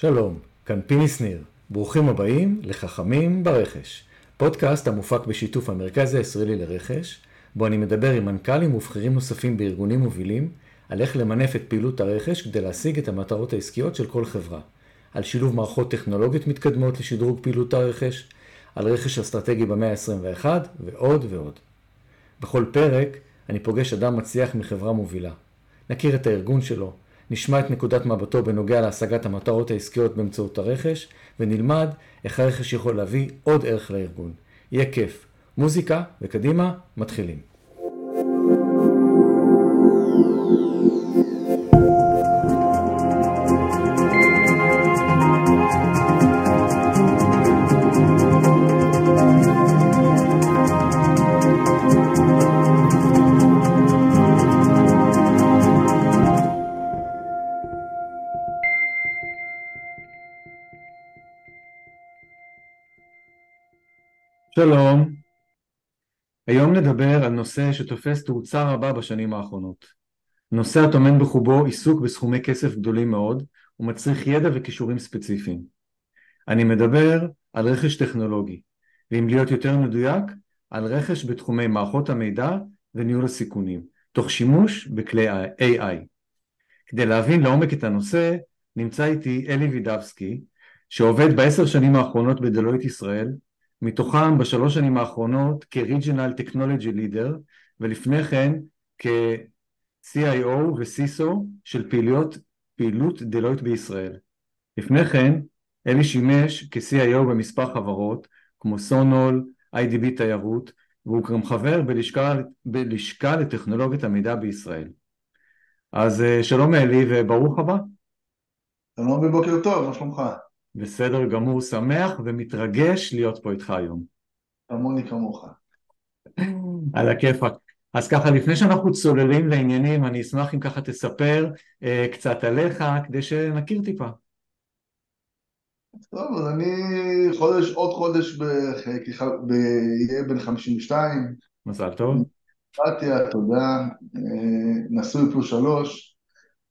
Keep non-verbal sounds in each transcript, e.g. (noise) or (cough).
שלום, כאן פיני שניר. ברוכים הבאים לחכמים ברכש. פודקאסט המופק בשיתוף המרכז הישראלי לרכש, בו אני מדבר עם מנכ"לים ובכירים נוספים בארגונים מובילים, על איך למנף את פעילות הרכש כדי להשיג את המטרות העסקיות של כל חברה. על שילוב מערכות טכנולוגיות מתקדמות לשדרוג פעילות הרכש, על רכש אסטרטגי במאה ה-21 ועוד ועוד. בכל פרק אני פוגש אדם מצליח מחברה מובילה. נכיר את הארגון שלו, נשמע את נקודת מבטו בנוגע להשגת המטרות העסקיות באמצעות הרכש, ונלמד איך הרכש יכול להביא עוד ערך לארגון. יהיה כיף. מוזיקה, וקדימה, מתחילים. היום נדבר על נושא שתופס תאוצה רבה בשנים האחרונות. נושא הטומן בחובו עיסוק בסכומי כסף גדולים מאוד ומצריך ידע וכישורים ספציפיים. אני מדבר על רכש טכנולוגי, ואם להיות יותר מדויק, על רכש בתחומי מערכות המידע וניהול הסיכונים, תוך שימוש בכלי AI. כדי להבין לעומק את הנושא, נמצא איתי אלי וידבסקי, שעובד בעשר שנים האחרונות בדלויט ישראל, מתוכם בשלוש שנים האחרונות כ-Regional Technology Leader ולפני כן כ-CIO ו-CISO של פעילויות, פעילות דלויט בישראל. לפני כן אלי שימש כ-CIO במספר חברות כמו סונול, IDB תיירות והוא גם חבר בלשכה, בלשכה לטכנולוגיית המידע בישראל. אז אה, שלום אלי וברוך הבא. שלום ובוקר טוב, מה שלומך? בסדר גמור, שמח ומתרגש להיות פה איתך היום. כמוני כמוך. על הכיפאק. אז ככה, לפני שאנחנו צוללים לעניינים, אני אשמח אם ככה תספר אה, קצת עליך, כדי שנכיר טיפה. טוב, אז אני חודש, עוד חודש אהיה בן 52. מזל טוב. באתיה, תודה. אה, נשוי פלוס שלוש.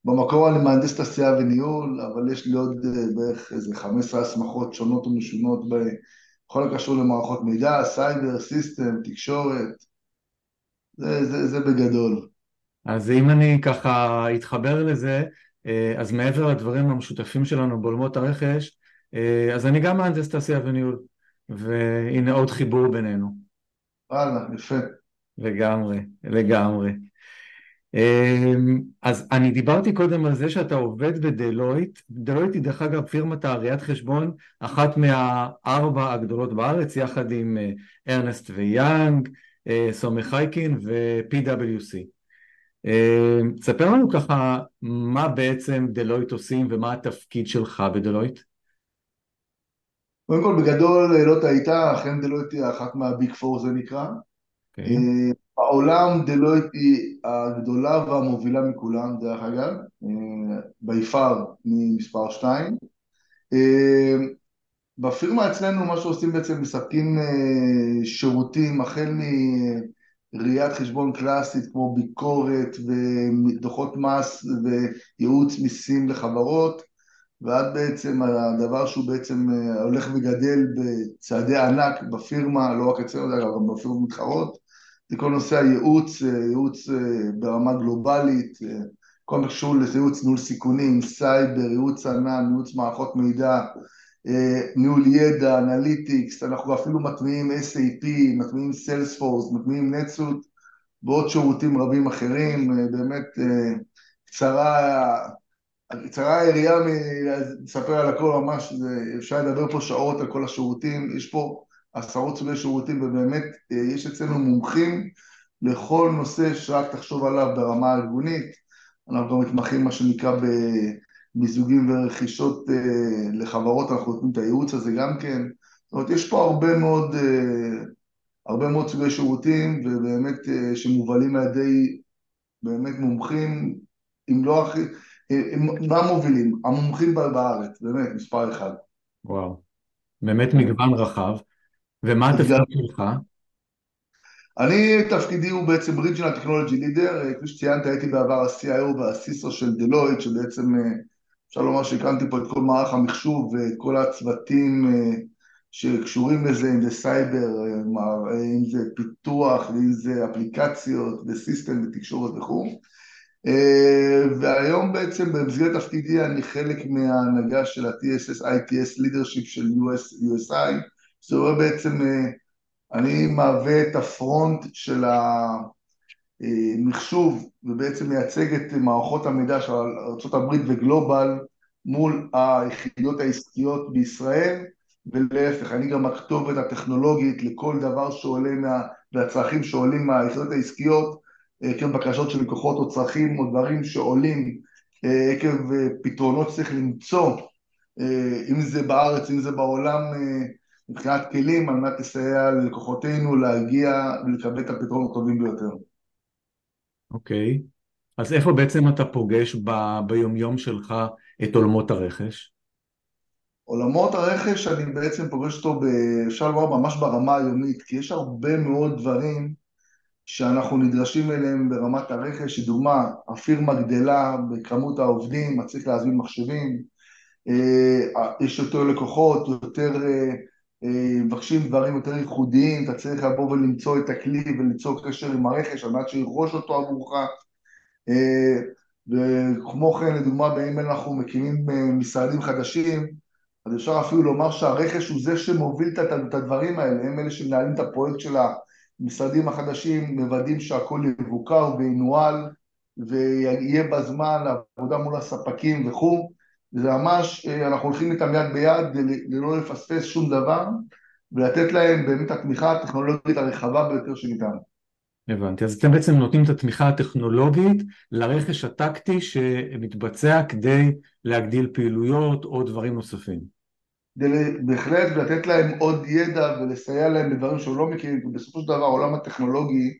במקור אני מהנדס תעשייה וניהול, אבל יש לי עוד אה, בערך איזה 15 הסמכות שונות ומשונות בכל הקשור למערכות מידע, סייבר, system, תקשורת, זה, זה, זה בגדול. אז אם אני ככה אתחבר לזה, אה, אז מעבר לדברים המשותפים שלנו בעולמות הרכש, אה, אז אני גם מהנדס תעשייה וניהול, והנה עוד חיבור בינינו. וואלה, יפה. לגמרי, לגמרי. אמ, אז אני דיברתי קודם על זה שאתה עובד בדלויט, דלויט היא דרך אגב פירמת הראיית חשבון, אחת מהארבע הגדולות בארץ, יחד עם אה, ארנסט ויאנג, אה, סומך חייקין ו-PWC. אמ, תספר לנו ככה מה בעצם דלויט עושים ומה התפקיד שלך בדלויט. קודם כל בגדול אה, לא טעית, אכן דלויט היא אחת מהביג פור זה נקרא. Okay. בעולם דלויט היא הגדולה והמובילה מכולם, דרך אגב, ביפר ממספר 2. בפירמה אצלנו מה שעושים בעצם מספקים אה, שירותים החל מראיית חשבון קלאסית כמו ביקורת ודוחות מס וייעוץ מיסים לחברות ועד בעצם הדבר שהוא בעצם אה, הולך וגדל בצעדי ענק בפירמה, לא רק אצלנו, גם בפירמות מתחרות, זה כל נושא הייעוץ, אה, ייעוץ אה, ברמה גלובלית, אה, כל מה שקשור לייעוץ ניהול סיכונים, סייבר, ייעוץ ענן, ייעוץ מערכות מידע, ניהול ידע, analytics, אנחנו אפילו מטמיעים SAP, מטמיעים Salesforce, מטמיעים NetSuite ועוד שירותים רבים אחרים, באמת קצרה, קצרה היריעה מלספר על הכל ממש, אפשר לדבר פה שעות על כל השירותים, יש פה עשרות סוגי שירותים, ובאמת אה, יש אצלנו מומחים לכל נושא שרק תחשוב עליו ברמה הארגונית. אנחנו גם מתמחים מה שנקרא במיזוגים ורכישות אה, לחברות, אנחנו נותנים את הייעוץ הזה גם כן. זאת אומרת, יש פה הרבה מאוד, אה, הרבה מאוד סוגי שירותים, ובאמת שמובלים על ידי באמת מומחים, אם לא הכי, מה מובילים? המומחים בארץ, באמת, מספר אחד. וואו, באמת מגוון רחב. ומה התפקיד שלך? אני, תפקידי הוא בעצם Regional Technology Leader, כפי שציינת הייתי בעבר ה-CIO וה-CISO של דלויט, שבעצם אפשר לומר שהקמתי פה את כל מערך המחשוב ואת כל הצוותים שקשורים לזה, אם זה סייבר, אם זה פיתוח, אם זה אפליקציות וסיסטם ותקשורת וכו'. והיום בעצם במסגרת תפקידי אני חלק מההנהגה של ה-TSS ITS leadership של US, USI, זה אומר בעצם, אני מהווה את הפרונט של המחשוב ובעצם מייצג את מערכות המידע של ארה"ב וגלובל מול היחידות העסקיות בישראל ולהפך, אני גם הכתובת הטכנולוגית לכל דבר שעולה מה... והצרכים שעולים מהיחידות העסקיות עקב בקשות של לקוחות או צרכים או דברים שעולים עקב פתרונות שצריך למצוא אם זה בארץ, אם זה בעולם מבחינת כלים על מנת לסייע ללקוחותינו להגיע ולקבל את הפתרונות הטובים ביותר. אוקיי, okay. אז איפה בעצם אתה פוגש ב... ביומיום שלך את עולמות הרכש? עולמות הרכש אני בעצם פוגש אותו, אפשר לומר, ממש ברמה היומית, כי יש הרבה מאוד דברים שאנחנו נדרשים אליהם ברמת הרכש, לדוגמה, הפירמה גדלה בכמות העובדים, צריך להזמין מחשבים, יש יותר לקוחות, יותר מבקשים דברים יותר ייחודיים, אתה צריך לבוא ולמצוא את הכלי וליצור קשר עם הרכש על מנת שירכוש אותו עבורך. וכמו כן, לדוגמה, אלה אנחנו מקימים משרדים חדשים אז אפשר אפילו לומר שהרכש הוא זה שמוביל את הדברים האלה, הם אלה שמנהלים את הפרויקט של המשרדים החדשים, מוודאים שהכל יבוקר וינוהל ויהיה בזמן לעבודה מול הספקים וכו', זה ממש, אנחנו הולכים איתם יד ביד ללא לפספס שום דבר ולתת להם באמת התמיכה הטכנולוגית הרחבה ביותר שניתן. הבנתי, אז אתם בעצם נותנים את התמיכה הטכנולוגית לרכש הטקטי שמתבצע כדי להגדיל פעילויות או דברים נוספים. בהחלט לתת להם עוד ידע ולסייע להם בדברים שהם לא מכירים, כי בסופו של דבר העולם הטכנולוגי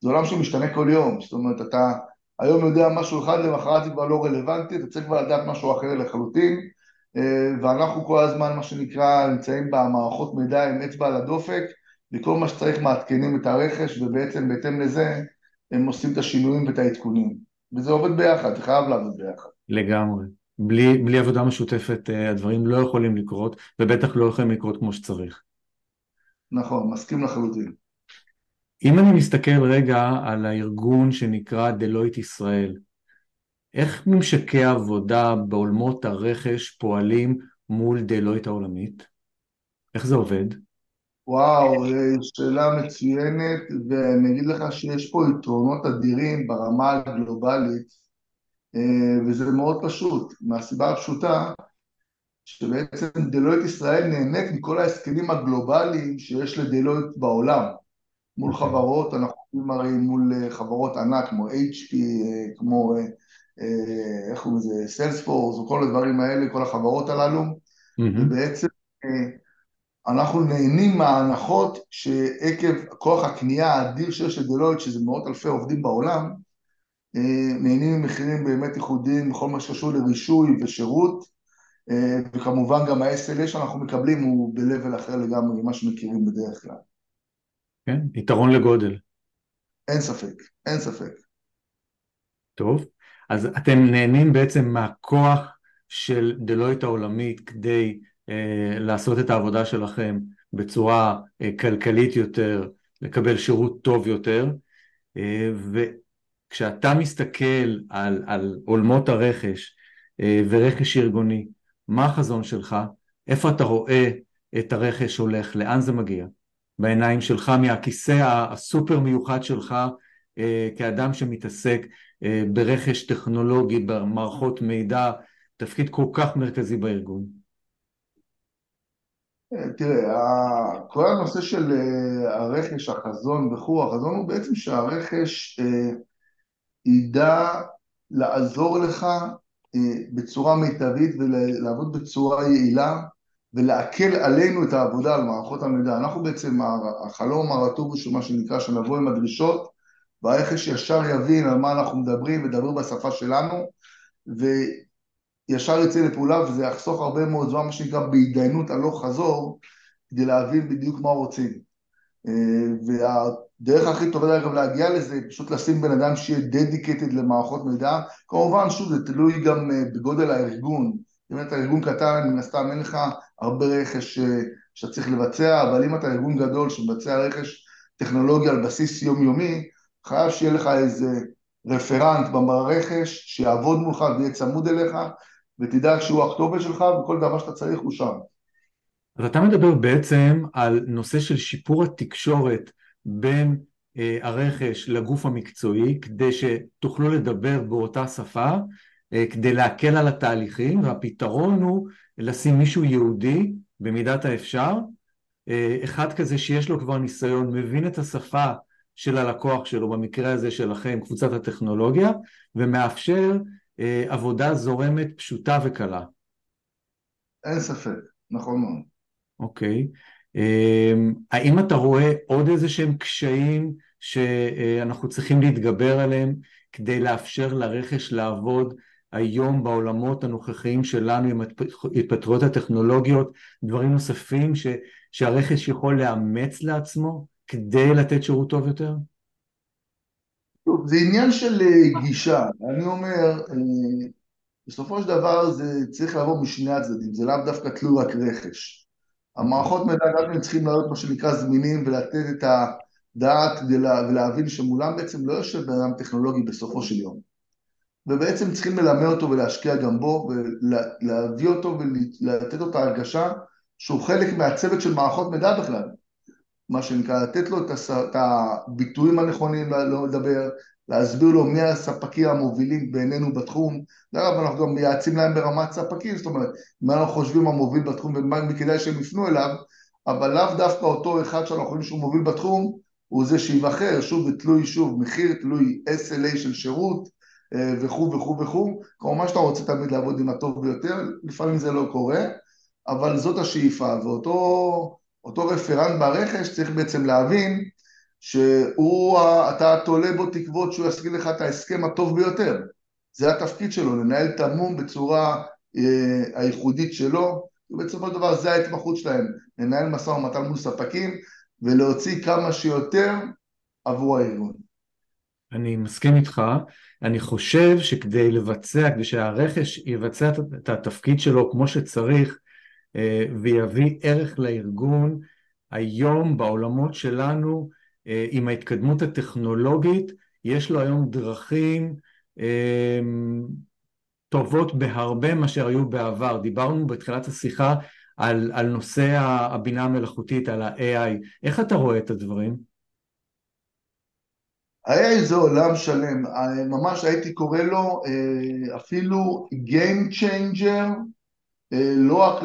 זה עולם שמשתנה כל יום, זאת אומרת אתה היום יודע משהו אחד, למחרת זה כבר לא רלוונטי, אתה צריך כבר לדעת משהו אחר לחלוטין ואנחנו כל הזמן מה שנקרא נמצאים במערכות מידע עם אצבע על הדופק וכל מה שצריך מעדכנים את הרכש ובעצם בהתאם לזה הם עושים את השינויים ואת העדכונים וזה עובד ביחד, זה חייב לעבוד ביחד. לגמרי. בלי, בלי עבודה משותפת אה, הדברים לא יכולים לקרות, ובטח לא יכולים לקרות כמו שצריך. נכון, מסכים לחלוטין. אם אני מסתכל רגע על הארגון שנקרא דלויט ישראל, איך ממשקי העבודה בעולמות הרכש פועלים מול דלויט העולמית? איך זה עובד? וואו, שאלה מצוינת, ואני אגיד לך שיש פה יתרונות אדירים ברמה הגלובלית אה, וזה מאוד פשוט, מהסיבה הפשוטה שבעצם דלויט ישראל נהנית מכל ההסכמים הגלובליים שיש לדלויט בעולם מול okay. אוקיי. חברות, אנחנו עובדים הרי מול אה, חברות ענק כמו HP, אה, כמו איך קוראים לזה, סיילספורס וכל הדברים האלה, כל החברות הללו mm-hmm. ובעצם אנחנו נהנים מההנחות שעקב כוח הקנייה האדיר שיש לדלויט, שזה מאות אלפי עובדים בעולם, אה, נהנים ממחירים באמת ייחודיים בכל מה שקשור לרישוי ושירות אה, וכמובן גם ה-SLA שאנחנו מקבלים הוא ב-level אחר לגמרי ממה שמכירים בדרך כלל. כן, יתרון לגודל. אין ספק, אין ספק. טוב, אז אתם נהנים בעצם מהכוח של דלויט העולמית כדי אה, לעשות את העבודה שלכם בצורה אה, כלכלית יותר, לקבל שירות טוב יותר, אה, כשאתה מסתכל על, על עולמות הרכש אה, ורכש ארגוני, מה החזון שלך? איפה אתה רואה את הרכש הולך? לאן זה מגיע? בעיניים שלך, מהכיסא הסופר מיוחד שלך אה, כאדם שמתעסק אה, ברכש טכנולוגי, במערכות מידע, תפקיד כל כך מרכזי בארגון. תראה, כל הנושא של הרכש, החזון וכו', החזון הוא בעצם שהרכש ידע לעזור לך אה, בצורה מיטבית ולעבוד בצורה יעילה ולהקל עלינו את העבודה על מערכות המידע. אנחנו בעצם, החלום הרטוב של מה שנקרא, שנבוא עם הדרישות והרכש ישר יבין על מה אנחנו מדברים ודבר בשפה שלנו וישר יצא לפעולה וזה יחסוך הרבה מאוד זמן, מה שנקרא, בהתדיינות הלוך חזור כדי להבין בדיוק מה רוצים. והדרך הכי טובה דרך אגב להגיע לזה היא פשוט לשים בן אדם שיהיה דדיקטד למערכות מידע, כמובן שוב זה תלוי גם בגודל הארגון, אם אתה ארגון קטן מן הסתם אין לך הרבה רכש שאתה צריך לבצע, אבל אם אתה ארגון גדול שמבצע רכש טכנולוגיה על בסיס יומיומי, חייב שיהיה לך איזה רפרנט ברכש שיעבוד מולך ויהיה צמוד אליך ותדאג שהוא הכתובת שלך וכל דבר שאתה צריך הוא שם. אז אתה מדבר בעצם על נושא של שיפור התקשורת בין אה, הרכש לגוף המקצועי כדי שתוכלו לדבר באותה שפה אה, כדי להקל על התהליכים והפתרון הוא לשים מישהו יהודי במידת האפשר אה, אחד כזה שיש לו כבר ניסיון, מבין את השפה של הלקוח שלו, במקרה הזה שלכם, קבוצת הטכנולוגיה, ומאפשר אה, עבודה זורמת, פשוטה וקלה. אין ספק, נכון מאוד. אוקיי. אה, האם אתה רואה עוד איזה שהם קשיים שאנחנו צריכים להתגבר עליהם כדי לאפשר לרכש לעבוד היום בעולמות הנוכחיים שלנו עם התפתחויות הטכנולוגיות, דברים נוספים ש, שהרכש יכול לאמץ לעצמו כדי לתת שירות טוב יותר? זה עניין של אה, גישה, אני אומר, אה, בסופו של דבר זה צריך לבוא משני הצדדים, זה לאו דווקא תלוי רק רכש. המערכות מידע גם הם צריכים להיות מה שנקרא זמינים ולתת את הדעת ולהבין שמולם בעצם לא יושב בן אדם טכנולוגי בסופו של יום. ובעצם צריכים ללמד אותו ולהשקיע גם בו ולהביא אותו ולתת לו את ההרגשה שהוא חלק מהצוות של מערכות מידע בכלל, מה שנקרא, לתת לו את הביטויים הנכונים לא לדבר, להסביר לו מי הספקים המובילים בעינינו בתחום, דרך אגב אנחנו גם מייעצים להם ברמת ספקים, זאת אומרת, מה אנחנו חושבים המוביל בתחום ומה כדאי שהם יפנו אליו, אבל לאו דווקא אותו אחד שאנחנו חושבים שהוא מוביל בתחום, הוא זה שיבחר, שוב, תלוי שוב מחיר, תלוי SLA של שירות, וכו' וכו' וכו', כמובן שאתה רוצה תמיד לעבוד עם הטוב ביותר, לפעמים זה לא קורה, אבל זאת השאיפה, ואותו רפרנט ברכש צריך בעצם להבין שהוא, אתה תולה בו תקוות שהוא ישיג לך את ההסכם הטוב ביותר, זה התפקיד שלו, לנהל את המום בצורה אה, הייחודית שלו, ובסופו של דבר זה ההתמחות שלהם, לנהל משא ומתן מול ספקים ולהוציא כמה שיותר עבור הארגון. אני מסכים איתך, אני חושב שכדי לבצע, כדי שהרכש יבצע את התפקיד שלו כמו שצריך אה, ויביא ערך לארגון, היום בעולמות שלנו אה, עם ההתקדמות הטכנולוגית יש לו היום דרכים אה, טובות בהרבה מאשר היו בעבר. דיברנו בתחילת השיחה על, על נושא הבינה המלאכותית, על ה-AI. איך אתה רואה את הדברים? היה איזה עולם שלם, ממש הייתי קורא לו אה, אפילו Game Changer, אה, לא רק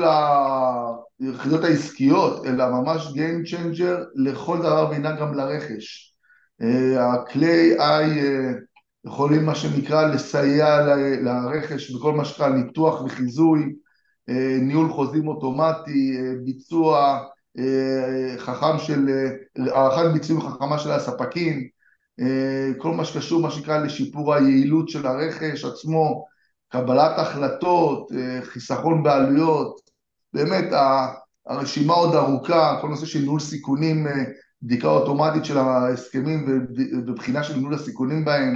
ליחידות העסקיות, אלא ממש Game Changer לכל דבר ועניין גם לרכש. אה, הכלי AI יכולים מה שנקרא לסייע לרכש בכל מה שנקרא ניתוח וחיזוי, ניהול חוזים אוטומטי, ביצוע חכם של, הערכת ביצועים חכמה של הספקים, אה, כל מה שקשור מה שנקרא לשיפור היעילות של הרכש עצמו, קבלת החלטות, אה, חיסכון בעלויות, באמת הרשימה עוד ארוכה, כל נושא של ניהול סיכונים, אה, בדיקה אוטומטית של ההסכמים ובחינה של ניהול הסיכונים בהם.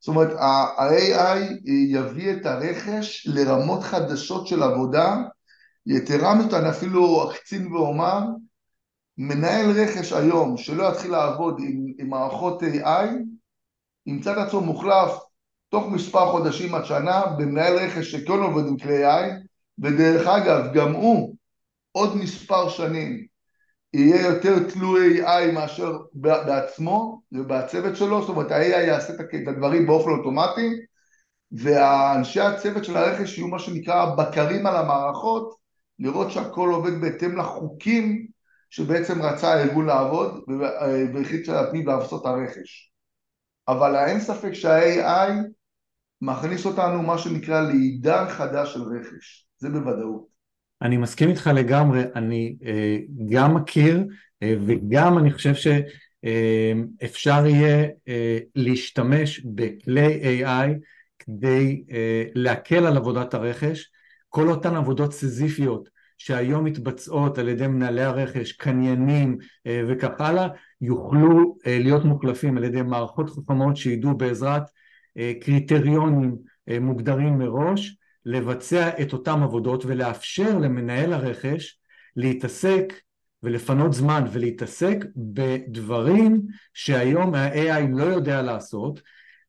זאת אומרת, ה-AI יביא את הרכש לרמות חדשות של עבודה, יתרה מזאת אני אפילו אקצין ואומר, מנהל רכש היום שלא יתחיל לעבוד עם, עם מערכות AI ימצא את עצמו מוחלף תוך מספר חודשים עד שנה במנהל רכש שכן עובד עם כלי AI ודרך אגב גם הוא עוד מספר שנים יהיה יותר תלוי AI מאשר בעצמו ובצוות שלו, זאת אומרת ה-AI יעשה את הדברים באופן אוטומטי והאנשי הצוות של הרכש יהיו מה שנקרא בקרים על המערכות לראות שהכל עובד בהתאם לחוקים שבעצם רצה הארגון לעבוד והחליט להתמיד לעשות הרכש. אבל אין ספק שה-AI מכניס אותנו מה שנקרא לעידן חדש של רכש, זה בוודאות. אני מסכים איתך לגמרי, אני אה, גם מכיר אה, וגם אני חושב שאפשר אה, יהיה להשתמש בכלי AI כדי להקל על עבודת הרכש, כל אותן עבודות סיזיפיות שהיום מתבצעות על ידי מנהלי הרכש, קניינים וכך הלאה, יוכלו להיות מוחלפים על ידי מערכות חכמות שידעו בעזרת קריטריונים מוגדרים מראש לבצע את אותן עבודות ולאפשר למנהל הרכש להתעסק ולפנות זמן ולהתעסק בדברים שהיום ה-AI לא יודע לעשות,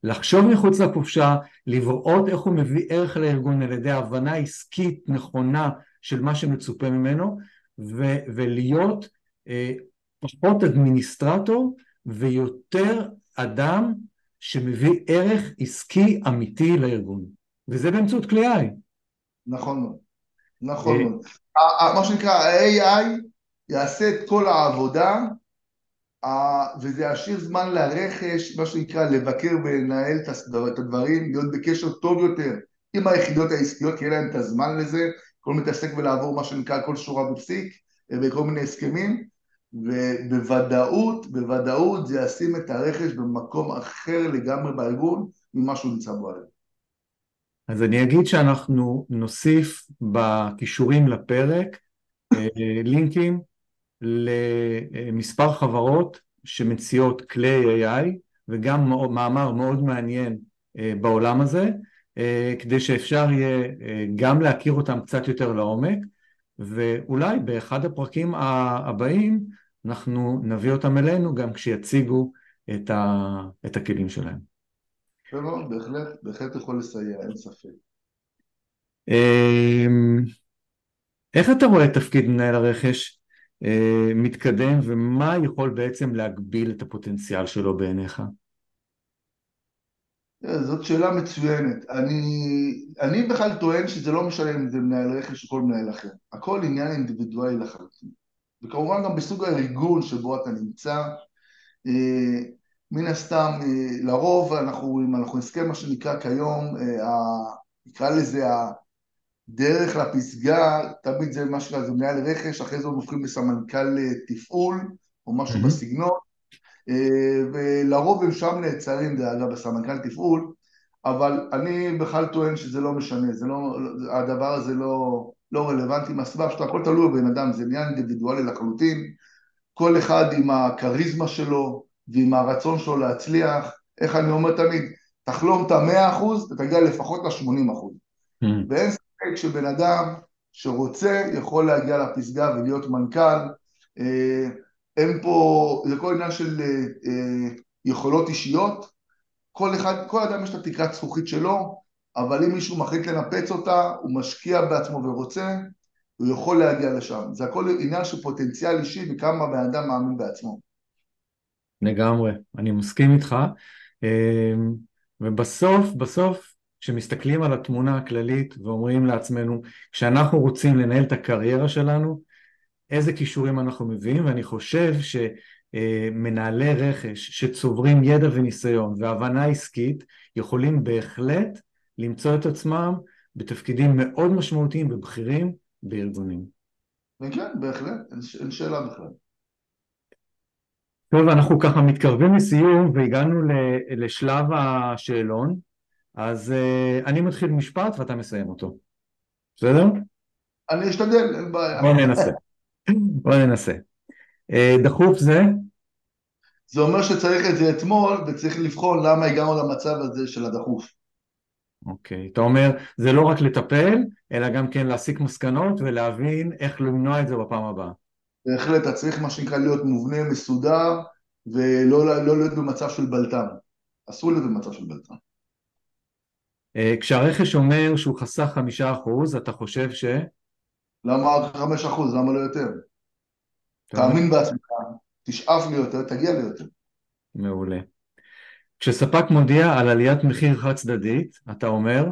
לחשוב מחוץ לקופשה, לראות איך הוא מביא ערך לארגון על ידי הבנה עסקית נכונה של מה שמצופה ממנו ו- ולהיות אה, פחות אדמיניסטרטור ויותר אדם שמביא ערך עסקי אמיתי לארגון וזה באמצעות כלי AI. נכון מאוד, נכון אה, מאוד. מה שנקרא ה-AI יעשה את כל העבודה וזה ישאיר זמן לרכש, מה שנקרא לבקר ולנהל את הדברים, להיות בקשר טוב יותר עם היחידות העסקיות, כי אין להם את הזמן לזה, כל מתעסק ולעבור מה שנקרא כל שורה בפסיק וכל מיני הסכמים, ובוודאות, בוודאות זה ישים את הרכש במקום אחר לגמרי בארגון ממה שהוא נמצא בו היום. אז אני אגיד שאנחנו נוסיף בכישורים לפרק אה, לינקים למספר חברות שמציעות כלי AI וגם מאמר מאוד מעניין אה, בעולם הזה אה, כדי שאפשר יהיה גם להכיר אותם קצת יותר לעומק ואולי באחד הפרקים הבאים אנחנו נביא אותם אלינו גם כשיציגו את, ה, את הכלים שלהם. לא, בהחלט, בהחלט יכול לסייע, אין ספק. אמ, איך אתה רואה את תפקיד מנהל הרכש אה, מתקדם ומה יכול בעצם להגביל את הפוטנציאל שלו בעיניך? אה, זאת שאלה מצוינת. אני, אני בכלל טוען שזה לא משנה אם זה מנהל רכש או כל מנהל אחר. הכל עניין אינדיבידואלי לחלוטין. וכמובן גם בסוג הארגון שבו אתה נמצא. אה, מן הסתם, אה, לרוב אנחנו, אם אנחנו נסכם מה שנקרא כיום, נקרא לזה הדרך לפסגה, תמיד זה מה שנקרא, זה מנהל רכש, אחרי זה הם הופכים לסמנכ"ל תפעול, או משהו mm-hmm. בסגנון, ולרוב הם שם נעצרים, זה אגב, בסמנכ"ל תפעול, אבל אני בכלל טוען שזה לא משנה, זה לא, הדבר הזה לא, לא רלוונטי מהסיבה שאתה הכל תלוי בבן אדם, זה עניין אינדיבידואלי לחלוטין, כל אחד עם הכריזמה שלו, ועם הרצון שלו להצליח, איך אני אומר תמיד, תחלום את המאה אחוז, ותגיע לפחות לשמונים אחוז. Mm. ואין ספק שבן אדם שרוצה יכול להגיע לפסגה ולהיות מנכ"ל, אה, אין פה, זה כל עניין של אה, אה, יכולות אישיות, כל אחד, כל אדם יש את התקרת זכוכית שלו, אבל אם מישהו מחליט לנפץ אותה, הוא משקיע בעצמו ורוצה, הוא יכול להגיע לשם. זה הכל עניין של פוטנציאל אישי וכמה בן אדם מאמין בעצמו. לגמרי, אני מסכים איתך. אמ, ובסוף, בסוף, כשמסתכלים על התמונה הכללית ואומרים לעצמנו, כשאנחנו רוצים לנהל את הקריירה שלנו, איזה כישורים אנחנו מביאים, ואני חושב שמנהלי רכש שצוברים ידע וניסיון והבנה עסקית, יכולים בהחלט למצוא את עצמם בתפקידים מאוד משמעותיים ובכירים בארגונים. כן, בהחלט, אין שאלה בכלל. טוב, אנחנו ככה מתקרבים לסיום והגענו לשלב השאלון, אז uh, אני מתחיל משפט ואתה מסיים אותו, בסדר? אני אשתדל, אין בעיה. בוא ננסה. בוא ננסה. Uh, דחוף זה? זה אומר שצריך את זה אתמול וצריך לבחון למה הגענו למצב הזה של הדחוף. אוקיי, okay. אתה אומר זה לא רק לטפל, אלא גם כן להסיק מסקנות ולהבין איך למנוע את זה בפעם הבאה. בהחלט, אתה צריך מה שנקרא להיות מובנה, מסודר, ולא לא להיות במצב של בלטם. אסור להיות במצב של בלטם. אה, כשהרכש אומר שהוא חסך חמישה אחוז, אתה חושב ש... למה רק חמש אחוז? למה לא יותר? תאמין בעצמך, תשאף ליותר, תגיע ליותר. מעולה. כשספק מודיע על עליית מחיר חד צדדית, אתה אומר?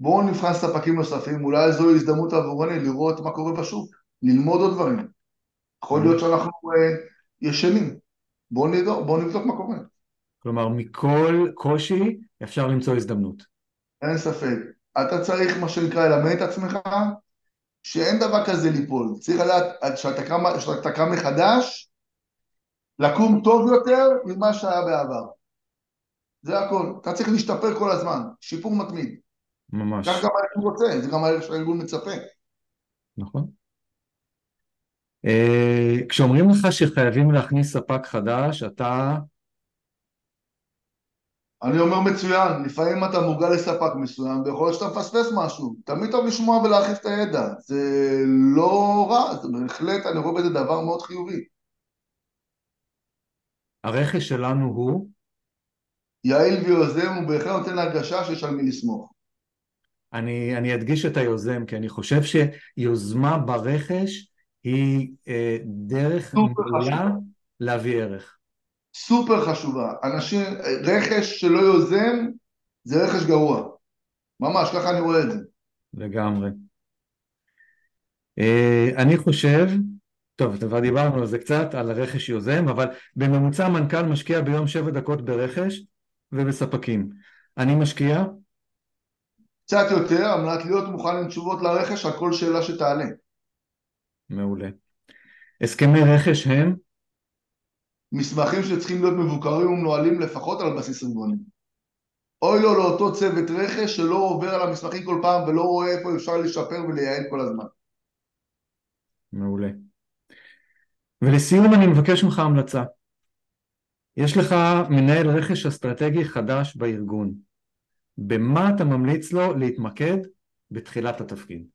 בואו נבחן ספקים נוספים, אולי זו הזדמנות עבורני לראות מה קורה בשוק. ללמוד עוד דברים. יכול להיות שאנחנו uh, ישנים. בואו נבדוק, בוא נבדוק מה קורה. כלומר, מכל קושי אפשר למצוא הזדמנות. אין ספק. אתה צריך, מה שנקרא, ללמד את עצמך שאין דבר כזה ליפול. צריך לדעת שאתה קם, שאתה קם מחדש, לקום טוב יותר ממה שהיה בעבר. זה הכל. אתה צריך להשתפר כל הזמן. שיפור מתמיד. ממש. כך גם הארגון רוצה, זה גם הארגון מצפה. נכון. אה, כשאומרים לך שחייבים להכניס ספק חדש, אתה... אני אומר מצוין, לפעמים אתה מורגל לספק מסוים ויכול להיות שאתה מפספס משהו. תמיד טוב לשמוע ולהרחיב את הידע. זה לא רע, זה בהחלט, אני רואה בזה דבר מאוד חיובי. הרכש שלנו הוא? יעיל ויוזם, הוא בהחלט נותן הרגשה שיש על מי לסמוך. אני, אני אדגיש את היוזם, כי אני חושב שיוזמה ברכש היא אה, דרך מעולה להביא ערך. סופר חשובה. אנשים, רכש שלא יוזם זה רכש גרוע. ממש, ככה אני רואה את זה. לגמרי. אה, אני חושב, טוב, כבר דיברנו על זה קצת, על הרכש יוזם, אבל בממוצע מנכ"ל משקיע ביום שבע דקות ברכש ובספקים. אני משקיע? קצת יותר, על מנת להיות מוכן עם תשובות לרכש על כל שאלה שתעלה. מעולה. הסכמי רכש הם? מסמכים שצריכים להיות מבוקרים ומנוהלים לפחות על בסיס רבעוני. אוי לו לאותו צוות רכש שלא עובר על המסמכים כל פעם ולא רואה איפה אפשר לשפר ולייעל כל הזמן. מעולה. ולסיום אני מבקש ממך המלצה. יש לך מנהל רכש אסטרטגי חדש בארגון. במה אתה ממליץ לו להתמקד בתחילת התפקיד?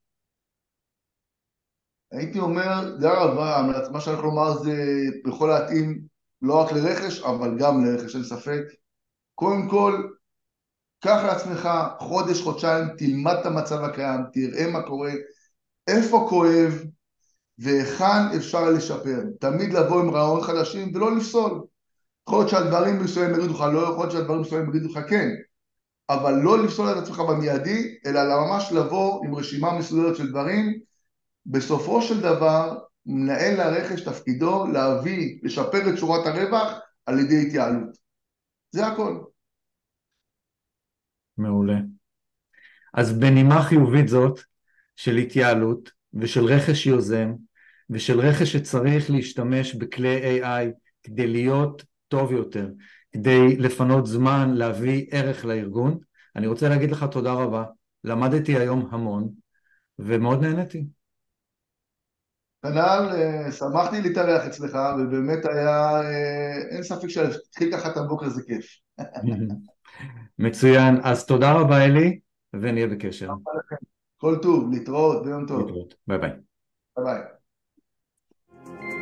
הייתי אומר, זה הרבה, מה שאני יכול לומר זה יכול להתאים לא רק לרכש, אבל גם לרכש, אין ספק. קודם כל, קח לעצמך חודש, חודשיים, תלמד את המצב הקיים, תראה מה קורה, איפה כואב והיכן אפשר לשפר. תמיד לבוא עם רעיון חדשים ולא לפסול. יכול להיות שהדברים מסוימים יגידו לך לא, יכול להיות שהדברים מסוימים יגידו לך כן, אבל לא לפסול את עצמך במיידי, אלא ממש לבוא עם רשימה מסודרת של דברים בסופו של דבר, מנהל הרכש תפקידו להביא, לשפר את שורת הרווח על ידי התייעלות. זה הכל. מעולה. אז בנימה חיובית זאת של התייעלות ושל רכש יוזם ושל רכש שצריך להשתמש בכלי AI כדי להיות טוב יותר, כדי לפנות זמן, להביא ערך לארגון, אני רוצה להגיד לך תודה רבה. למדתי היום המון ומאוד נהניתי. כנ"ל, אה, שמחתי להתארח אצלך, ובאמת היה, אה, אין ספק שהתחיל ככה את הבוקר זה כיף. (laughs) מצוין, אז תודה רבה אלי, ונהיה בקשר. כל טוב, להתראות, ביום טוב. להתראות, ביי ביי. ביי ביי.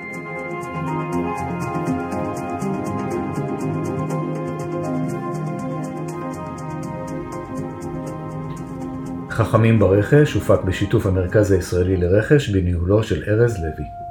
חכמים ברכש הופק בשיתוף המרכז הישראלי לרכש בניהולו של ארז לוי